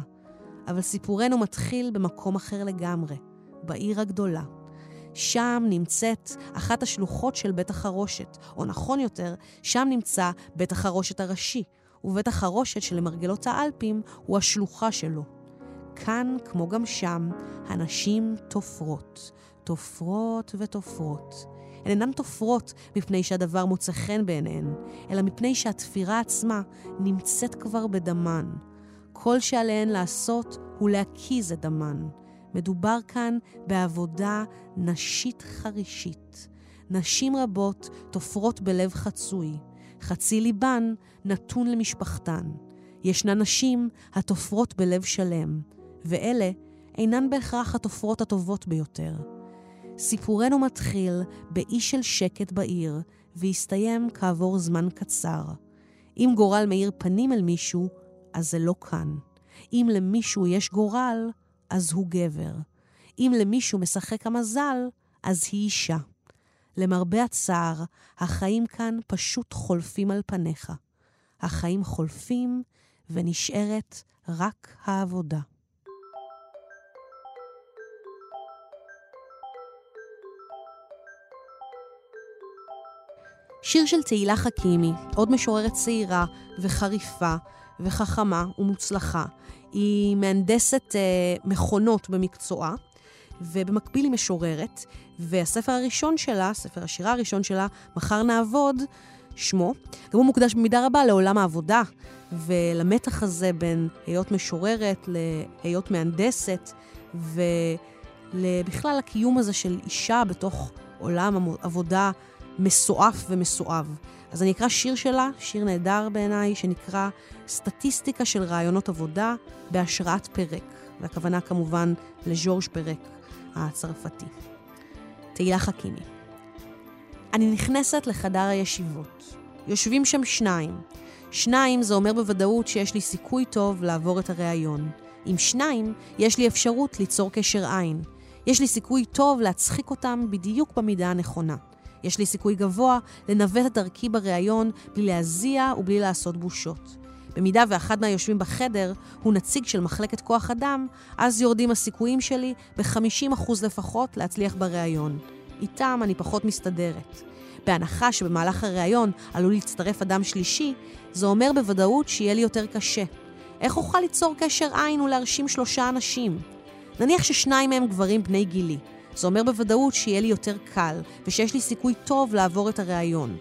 אבל סיפורנו מתחיל במקום אחר לגמרי, בעיר הגדולה. שם נמצאת אחת השלוחות של בית החרושת, או נכון יותר, שם נמצא בית החרושת הראשי, ובית החרושת שלמרגלות האלפים הוא השלוחה שלו. כאן, כמו גם שם, הנשים תופרות. תופרות ותופרות. הן אינן תופרות מפני שהדבר מוצא חן בעיניהן, אלא מפני שהתפירה עצמה נמצאת כבר בדמן. כל שעליהן לעשות הוא להקיז את דמן. מדובר כאן בעבודה נשית חרישית. נשים רבות תופרות בלב חצוי. חצי ליבן נתון למשפחתן. ישנן נשים התופרות בלב שלם, ואלה אינן בהכרח התופרות הטובות ביותר. סיפורנו מתחיל באי של שקט בעיר, והסתיים כעבור זמן קצר. אם גורל מאיר פנים אל מישהו, אז זה לא כאן. אם למישהו יש גורל, אז הוא גבר. אם למישהו משחק המזל, אז היא אישה. למרבה הצער, החיים כאן פשוט חולפים על פניך. החיים חולפים ונשארת רק העבודה. שיר של תהילה חכימי, עוד משוררת צעירה וחריפה וחכמה ומוצלחה. היא מהנדסת אה, מכונות במקצועה, ובמקביל היא משוררת, והספר הראשון שלה, ספר השירה הראשון שלה, מחר נעבוד, שמו, גם הוא מוקדש במידה רבה לעולם העבודה, ולמתח הזה בין היות משוררת להיות מהנדסת, ובכלל הקיום הזה של אישה בתוך עולם עבודה מסועף ומסואב. אז אני אקרא שיר שלה, שיר נהדר בעיניי, שנקרא סטטיסטיקה של רעיונות עבודה בהשראת פרק. והכוונה כמובן לז'ורג' פרק הצרפתי. תהילה חכימי. אני נכנסת לחדר הישיבות. יושבים שם שניים. שניים זה אומר בוודאות שיש לי סיכוי טוב לעבור את הראיון. עם שניים, יש לי אפשרות ליצור קשר עין. יש לי סיכוי טוב להצחיק אותם בדיוק במידה הנכונה. יש לי סיכוי גבוה לנווט את דרכי בריאיון בלי להזיע ובלי לעשות בושות. במידה ואחד מהיושבים בחדר הוא נציג של מחלקת כוח אדם, אז יורדים הסיכויים שלי ב-50% לפחות להצליח בריאיון. איתם אני פחות מסתדרת. בהנחה שבמהלך הריאיון עלול להצטרף אדם שלישי, זה אומר בוודאות שיהיה לי יותר קשה. איך אוכל ליצור קשר עין ולהרשים שלושה אנשים? נניח ששניים מהם גברים בני גילי. זה אומר בוודאות שיהיה לי יותר קל, ושיש לי סיכוי טוב לעבור את הריאיון.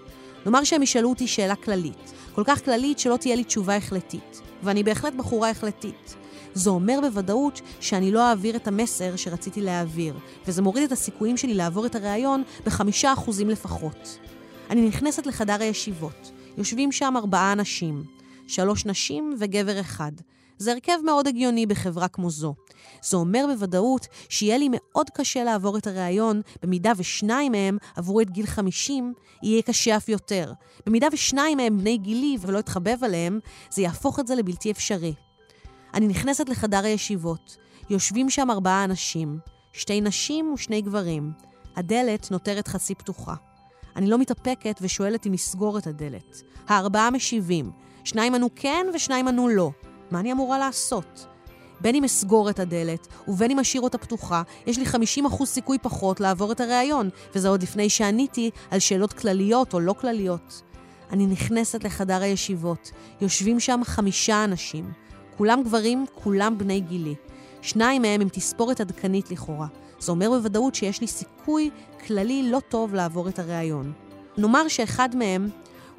נאמר שהם ישאלו אותי שאלה כללית, כל כך כללית שלא תהיה לי תשובה החלטית, ואני בהחלט בחורה החלטית. זה אומר בוודאות שאני לא אעביר את המסר שרציתי להעביר, וזה מוריד את הסיכויים שלי לעבור את הריאיון בחמישה אחוזים לפחות. אני נכנסת לחדר הישיבות. יושבים שם ארבעה אנשים, שלוש נשים וגבר אחד. זה הרכב מאוד הגיוני בחברה כמו זו. זה אומר בוודאות שיהיה לי מאוד קשה לעבור את הריאיון, במידה ושניים מהם עברו את גיל 50, יהיה קשה אף יותר. במידה ושניים מהם בני גילי ולא אתחבב עליהם, זה יהפוך את זה לבלתי אפשרי. אני נכנסת לחדר הישיבות. יושבים שם ארבעה אנשים, שתי נשים ושני גברים. הדלת נותרת חצי פתוחה. אני לא מתאפקת ושואלת אם לסגור את הדלת. הארבעה משיבים. שניים ענו כן ושניים ענו לא. מה אני אמורה לעשות? בין אם אסגור את הדלת ובין אם אשאיר אותה פתוחה, יש לי 50% סיכוי פחות לעבור את הריאיון, וזה עוד לפני שעניתי על שאלות כלליות או לא כלליות. אני נכנסת לחדר הישיבות. יושבים שם חמישה אנשים. כולם גברים, כולם בני גילי. שניים מהם עם תספורת עדכנית לכאורה. זה אומר בוודאות שיש לי סיכוי כללי לא טוב לעבור את הריאיון. נאמר שאחד מהם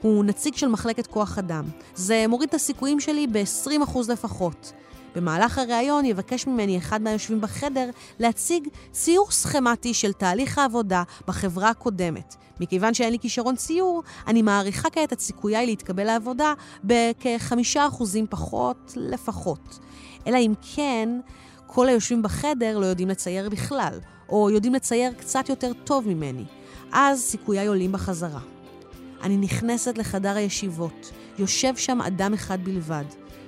הוא נציג של מחלקת כוח אדם. זה מוריד את הסיכויים שלי ב-20% לפחות. במהלך הריאיון יבקש ממני אחד מהיושבים בחדר להציג ציור סכמטי של תהליך העבודה בחברה הקודמת. מכיוון שאין לי כישרון ציור, אני מעריכה כעת את סיכויי להתקבל לעבודה בכחמישה אחוזים פחות לפחות. אלא אם כן, כל היושבים בחדר לא יודעים לצייר בכלל, או יודעים לצייר קצת יותר טוב ממני. אז סיכויי עולים בחזרה. אני נכנסת לחדר הישיבות. יושב שם אדם אחד בלבד.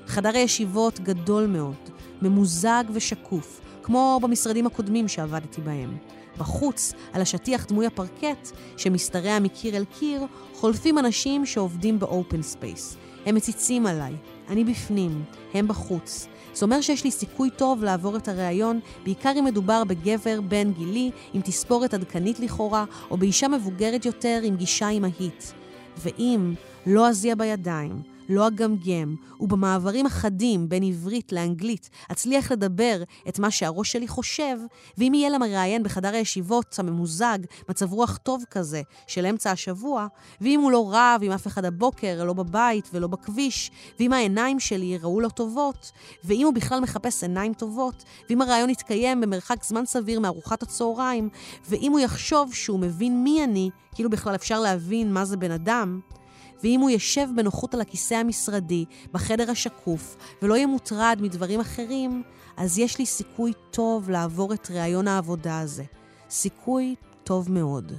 חדר הישיבות גדול מאוד, ממוזג ושקוף, כמו במשרדים הקודמים שעבדתי בהם. בחוץ, על השטיח דמוי הפרקט, שמשתרע מקיר אל קיר, חולפים אנשים שעובדים ב open space. הם מציצים עליי, אני בפנים, הם בחוץ. זה אומר שיש לי סיכוי טוב לעבור את הריאיון, בעיקר אם מדובר בגבר בן גילי, עם תספורת עדכנית לכאורה, או באישה מבוגרת יותר עם גישה אמהית. ואם לא אזיע בידיים, לא אגמגם, ובמעברים החדים בין עברית לאנגלית אצליח לדבר את מה שהראש שלי חושב, ואם יהיה למראיין בחדר הישיבות הממוזג מצב רוח טוב כזה של אמצע השבוע, ואם הוא לא רב עם אף אחד הבוקר, לא בבית ולא בכביש, ואם העיניים שלי ייראו לו טובות, ואם הוא בכלל מחפש עיניים טובות, ואם הרעיון יתקיים במרחק זמן סביר מארוחת הצהריים, ואם הוא יחשוב שהוא מבין מי אני, כאילו בכלל אפשר להבין מה זה בן אדם, ואם הוא ישב בנוחות על הכיסא המשרדי, בחדר השקוף, ולא יהיה מוטרד מדברים אחרים, אז יש לי סיכוי טוב לעבור את ראיון העבודה הזה. סיכוי טוב מאוד.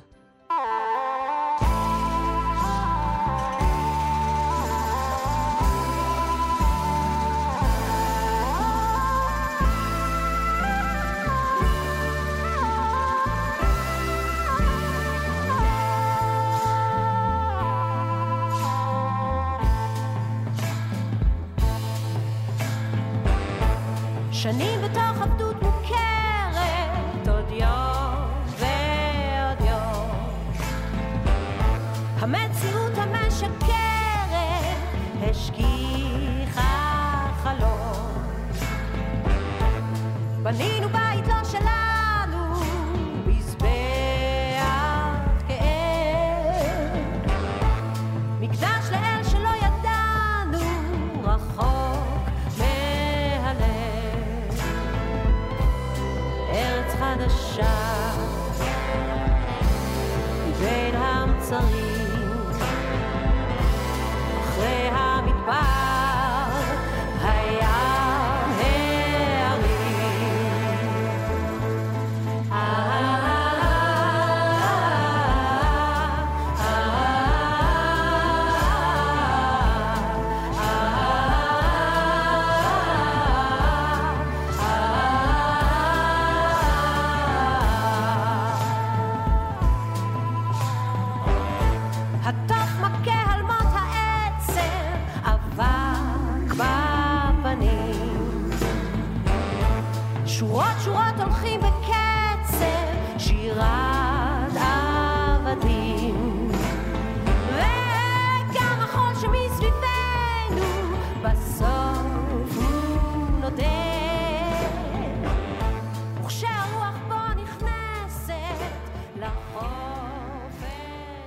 שנים בתוך עבדות מוכרת, עוד יום ועוד יום. המציאות המשקרת השכיחה חלום. בנינו בית Schaf. Been ham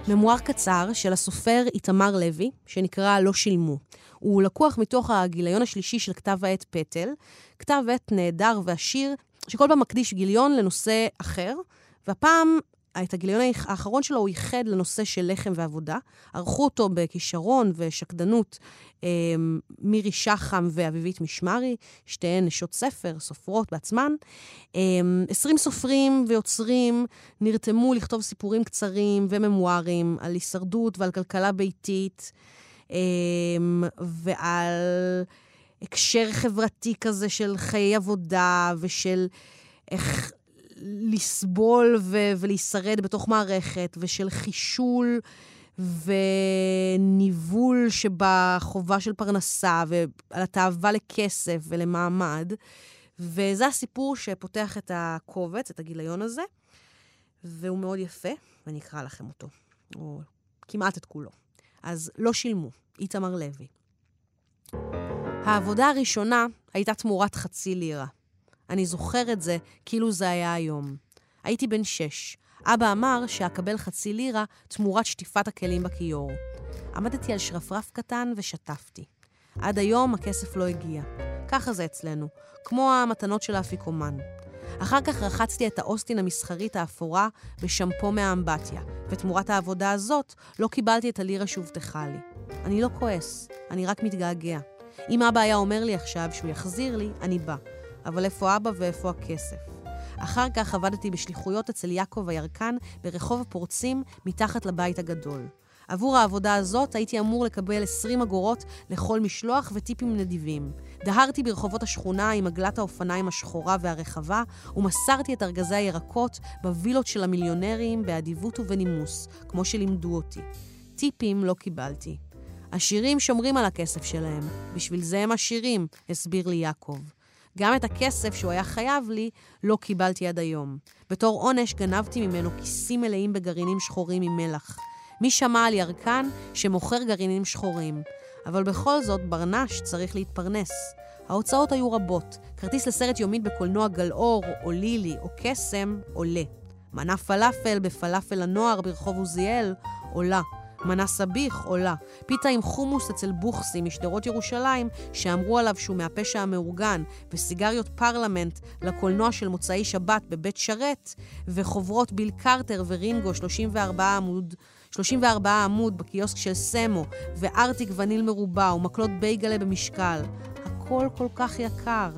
ממואר קצר של הסופר איתמר לוי, שנקרא "לא שילמו". הוא לקוח מתוך הגיליון השלישי של כתב העת פטל, כתב עת נהדר ועשיר, שכל פעם מקדיש גיליון לנושא אחר, והפעם את הגיליון האחרון שלו הוא ייחד לנושא של לחם ועבודה. ערכו אותו בכישרון ושקדנות אה, מירי שחם ואביבית משמרי, שתיהן נשות ספר, סופרות בעצמן. אה, 20 סופרים ויוצרים נרתמו לכתוב סיפורים קצרים וממוארים על הישרדות ועל כלכלה ביתית, אה, ועל הקשר חברתי כזה של חיי עבודה ושל איך לסבול ו- ולהישרד בתוך מערכת, ושל חישול וניבול שבחובה של פרנסה, ועל התאווה לכסף ולמעמד. וזה הסיפור שפותח את הקובץ, את הגיליון הזה, והוא מאוד יפה, ואני אקרא לכם אותו, או כמעט את כולו. אז לא שילמו, איתמר לוי. העבודה הראשונה הייתה תמורת חצי לירה. אני זוכר את זה כאילו זה היה היום. הייתי בן שש. אבא אמר שאקבל חצי לירה תמורת שטיפת הכלים בכיור. עמדתי על שרפרף קטן ושטפתי. עד היום הכסף לא הגיע. ככה זה אצלנו, כמו המתנות של האפיקומן. אחר כך רחצתי את האוסטין המסחרית האפורה בשמפו מהאמבטיה, ותמורת העבודה הזאת לא קיבלתי את הלירה שהובטחה לי. אני לא כועס, אני רק מתגעגע. אם אבא היה אומר לי עכשיו שהוא יחזיר לי, אני בא. אבל איפה אבא ואיפה הכסף? אחר כך עבדתי בשליחויות אצל יעקב הירקן ברחוב הפורצים מתחת לבית הגדול. עבור העבודה הזאת הייתי אמור לקבל 20 אגורות לכל משלוח וטיפים נדיבים. דהרתי ברחובות השכונה עם עגלת האופניים השחורה והרחבה, ומסרתי את ארגזי הירקות בווילות של המיליונרים באדיבות ובנימוס, כמו שלימדו אותי. טיפים לא קיבלתי. עשירים שומרים על הכסף שלהם, בשביל זה הם עשירים, הסביר לי יעקב. גם את הכסף שהוא היה חייב לי, לא קיבלתי עד היום. בתור עונש גנבתי ממנו כיסים מלאים בגרעינים שחורים עם מלח. מי שמע על ירקן שמוכר גרעינים שחורים? אבל בכל זאת, ברנש צריך להתפרנס. ההוצאות היו רבות. כרטיס לסרט יומית בקולנוע גלאור, או לילי, או קסם, עולה. מנה פלאפל בפלאפל הנוער ברחוב עוזיאל, עולה. מנה סביח עולה. פיתה עם חומוס אצל בוכסי משדרות ירושלים, שאמרו עליו שהוא מהפשע המאורגן, וסיגריות פרלמנט לקולנוע של מוצאי שבת בבית שרת, וחוברות ביל קרטר ורינגו 34 עמוד 34 עמוד בקיוסק של סמו, וארטיק וניל מרובע ומקלות בייגלה במשקל. הכל כל כך יקר.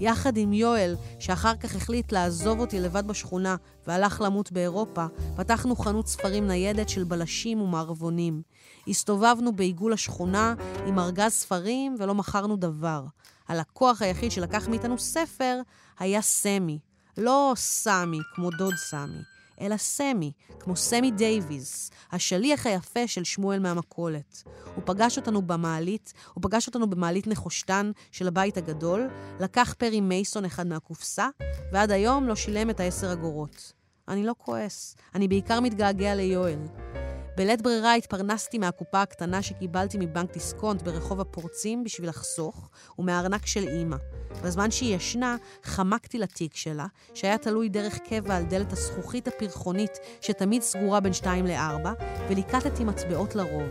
יחד עם יואל, שאחר כך החליט לעזוב אותי לבד בשכונה והלך למות באירופה, פתחנו חנות ספרים ניידת של בלשים ומערבונים. הסתובבנו בעיגול השכונה עם ארגז ספרים ולא מכרנו דבר. הלקוח היחיד שלקח מאיתנו ספר היה סמי. לא סמי, כמו דוד סמי, אלא סמי, כמו סמי דייוויז, השליח היפה של שמואל מהמכולת. הוא פגש אותנו במעלית, הוא פגש אותנו במעלית נחושתן של הבית הגדול, לקח פרי מייסון אחד מהקופסה, ועד היום לא שילם את העשר אגורות. אני לא כועס, אני בעיקר מתגעגע ליואל. בלית ברירה התפרנסתי מהקופה הקטנה שקיבלתי מבנק דיסקונט ברחוב הפורצים בשביל לחסוך, ומהארנק של אימא. בזמן שהיא ישנה, חמקתי לתיק שלה, שהיה תלוי דרך קבע על דלת הזכוכית הפרחונית שתמיד סגורה בין 2 ל-4, וליקטתי מטבעות לרוב.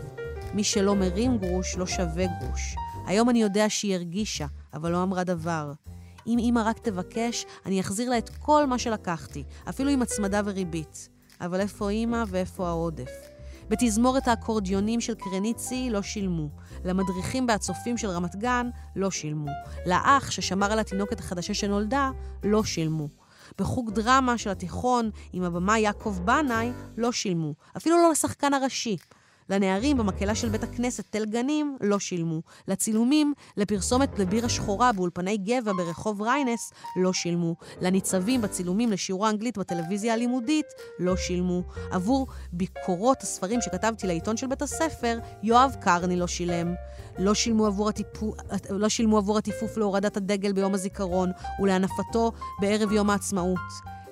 מי שלא מרים גרוש לא שווה גרוש. היום אני יודע שהיא הרגישה, אבל לא אמרה דבר. אם אמא רק תבקש, אני אחזיר לה את כל מה שלקחתי, אפילו עם הצמדה וריבית. אבל איפה אמא ואיפה העודף? בתזמורת האקורדיונים של קרניצי לא שילמו. למדריכים והצופים של רמת גן לא שילמו. לאח ששמר על התינוקת החדשה שנולדה לא שילמו. בחוג דרמה של התיכון עם הבמה יעקב בנאי לא שילמו. אפילו לא לשחקן הראשי. לנערים במקהלה של בית הכנסת תל גנים לא שילמו. לצילומים, לפרסומת לבירה שחורה באולפני גבע ברחוב ריינס לא שילמו. לניצבים בצילומים לשיעור האנגלית בטלוויזיה הלימודית לא שילמו. עבור ביקורות הספרים שכתבתי לעיתון של בית הספר, יואב קרני לא שילם. לא שילמו עבור, הטיפו, לא שילמו עבור הטיפוף להורדת הדגל ביום הזיכרון ולהנפתו בערב יום העצמאות.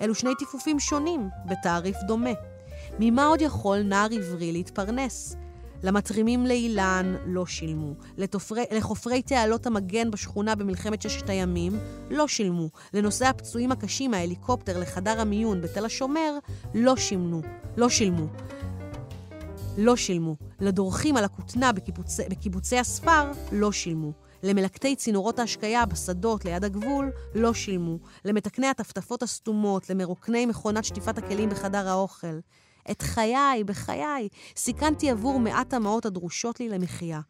אלו שני טיפופים שונים, בתעריף דומה. ממה עוד יכול נער עברי להתפרנס? למתרימים לאילן לא שילמו. לתופרי, לחופרי תעלות המגן בשכונה במלחמת ששת הימים לא שילמו. לנושאי הפצועים הקשים מההליקופטר לחדר המיון בתל השומר לא שילמו. לא שילמו. לא שילמו. לדורכים על הכותנה בקיבוצי, בקיבוצי הספר לא שילמו. למלקטי צינורות ההשקיה בשדות ליד הגבול לא שילמו. למתקני הטפטפות הסתומות, למרוקני מכונת שטיפת הכלים בחדר האוכל. את חיי, בחיי, סיכנתי עבור מעט המעות הדרושות לי למחיה.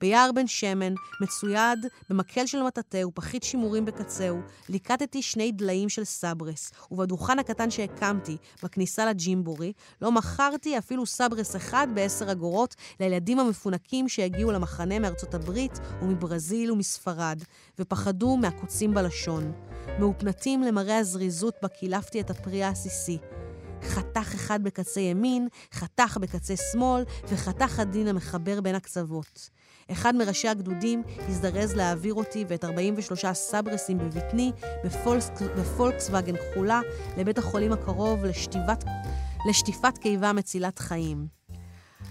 ביער בן שמן, מצויד במקל של מטאטא ופחית שימורים בקצהו, ליקטתי שני דליים של סברס, ובדוכן הקטן שהקמתי, בכניסה לג'ימבורי, לא מכרתי אפילו סברס אחד בעשר אגורות לילדים המפונקים שהגיעו למחנה מארצות הברית ומברזיל ומספרד, ופחדו מהקוצים בלשון. מאופנתים למראה הזריזות בה קילפתי את הפרי העסיסי. חתך אחד בקצה ימין, חתך בקצה שמאל, וחתך הדין המחבר בין הקצוות. אחד מראשי הגדודים הזדרז להעביר אותי ואת 43 סברסים בבטני בפולקס, בפולקסווגן כחולה לבית החולים הקרוב לשטיבת, לשטיפת קיבה מצילת חיים.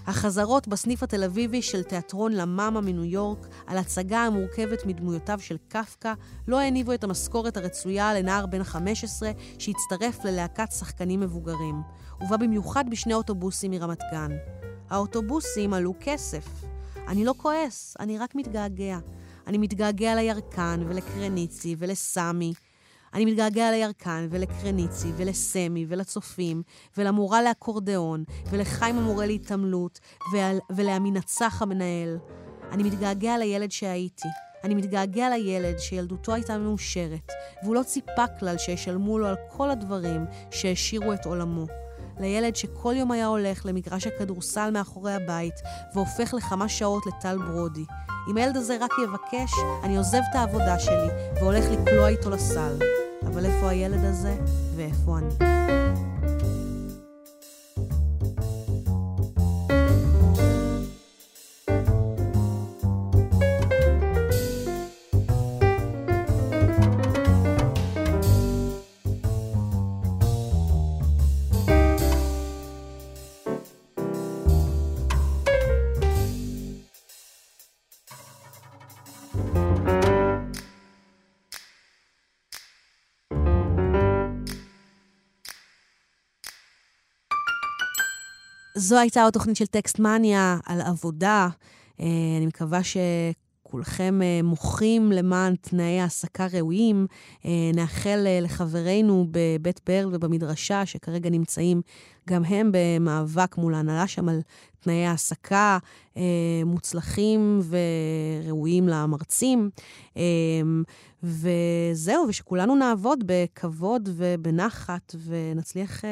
החזרות בסניף התל אביבי של תיאטרון למאמה מניו יורק על הצגה המורכבת מדמויותיו של קפקא לא הניבו את המשכורת הרצויה לנער בן 15 שהצטרף ללהקת שחקנים מבוגרים, ובא במיוחד בשני אוטובוסים מרמת גן. האוטובוסים עלו כסף. אני לא כועס, אני רק מתגעגע. אני מתגעגע לירקן ולקרניצי ולסמי. אני מתגעגע לירקן ולקרניצי ולסמי ולצופים ולמורה לאקורדיאון ולחיים המורה להתעמלות ול- ולעמינצח המנהל. אני מתגעגע לילד שהייתי. אני מתגעגע לילד שילדותו הייתה מאושרת, והוא לא ציפה כלל שישלמו לו על כל הדברים שהעשירו את עולמו. לילד שכל יום היה הולך למגרש הכדורסל מאחורי הבית והופך לכמה שעות לטל ברודי. אם הילד הזה רק יבקש, אני עוזב את העבודה שלי והולך לקלוע איתו לסל. אבל איפה הילד הזה ואיפה אני? זו הייתה עוד תוכנית של טקסט מניה על עבודה. אה, אני מקווה שכולכם אה, מוחים למען תנאי העסקה ראויים. אה, נאחל לחברינו בבית ברל ובמדרשה, שכרגע נמצאים גם הם במאבק מול ההנהלה שם על תנאי העסקה מוצלחים וראויים למרצים. וזהו, ושכולנו נעבוד בכבוד ובנחת ונצליח...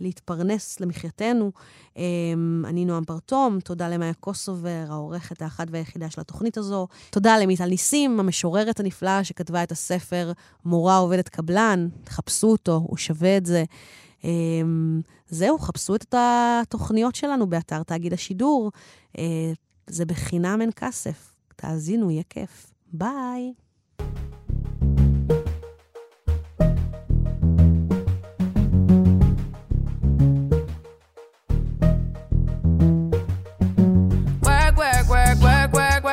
להתפרנס למחייתנו. אמ, אני נועם פרטום, תודה למאיה קוסובר, העורכת האחת והיחידה של התוכנית הזו. תודה למיטל ניסים, המשוררת הנפלאה שכתבה את הספר מורה עובדת קבלן. חפשו אותו, הוא שווה את זה. אמ, זהו, חפשו את התוכניות שלנו באתר תאגיד השידור. אה, זה בחינם אין כסף. תאזינו, יהיה כיף. ביי.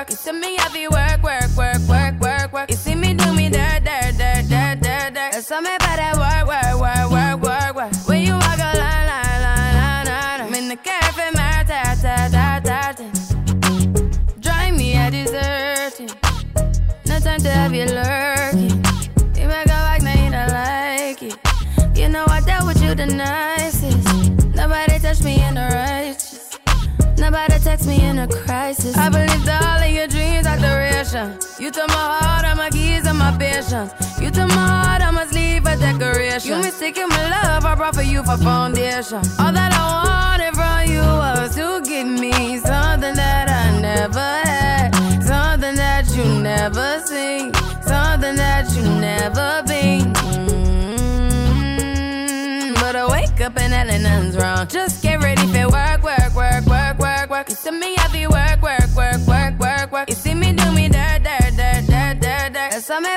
Work. You see me heavy work, work, work, work, work, work. You see me do me dirt, dirt, dirt, dirt, dirt, dirt. There's something about that work, work, work, work, work, work. When you walk a line, line, line, line, line. I'm in the cafe, my ta, ta, ta, ta, ta. Drive me a deserting. No time to have you lurking. You make a like, now you don't like it. You know I dealt with you the me in a crisis. I believed all of your dreams are duration. You took my heart, all my keys, and my patience. You took my heart, I must leave a decoration. You mistaken my love, I brought for you for foundation. All that I wanted from you was to give me something that I never had, something that you never seen, something that you never been. Mm, But I wake up and hell nothing's wrong. Just get ready for work, work, work, work, work, work. You see me heavy work, work, work, work, work, work. You see me do me dirt, dirt, dirt, dirt, dirt, dirt. There's something about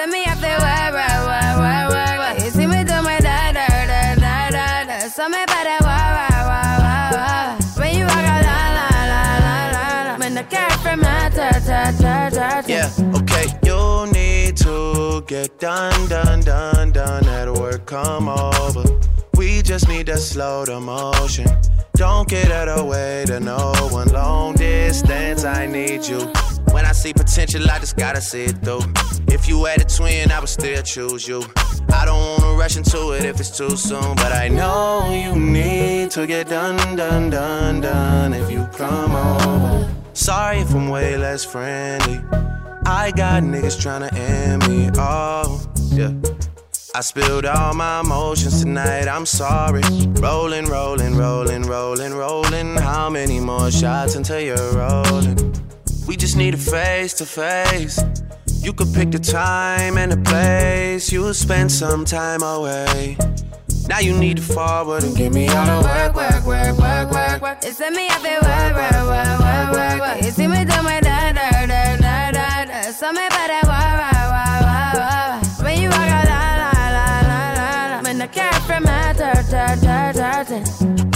why. Me, I feel why, why, why, why, why, why. You see me do my da, da, da, da, da, da. Something about that, why, why, why, why, why. When you walk out, la, la, la, la, la, la. When the cat from my ta, ta, ta, ta, ta. Yeah, okay. You need to get done, done, done, done. At work, come over. We just need to slow the motion. Don't get out of way to no one. Long distance, I need you. When I see potential, I just gotta see it through. If you had a twin, I would still choose you. I don't wanna rush into it if it's too soon, but I know you need to get done, done, done, done. If you come over, sorry if I'm way less friendly. I got niggas tryna end me. Oh, yeah. I spilled all my emotions tonight, I'm sorry. Rolling, rolling, rolling, rolling, rolling. How many more shots until you're rolling? We just need a face to face. You could pick the time and the place. You'll spend some time away. Now you need to forward and give me all the work, work, work, work, work, work. See me up work, work, work, work, work, work. See me do my da tired, tired, tired, tired.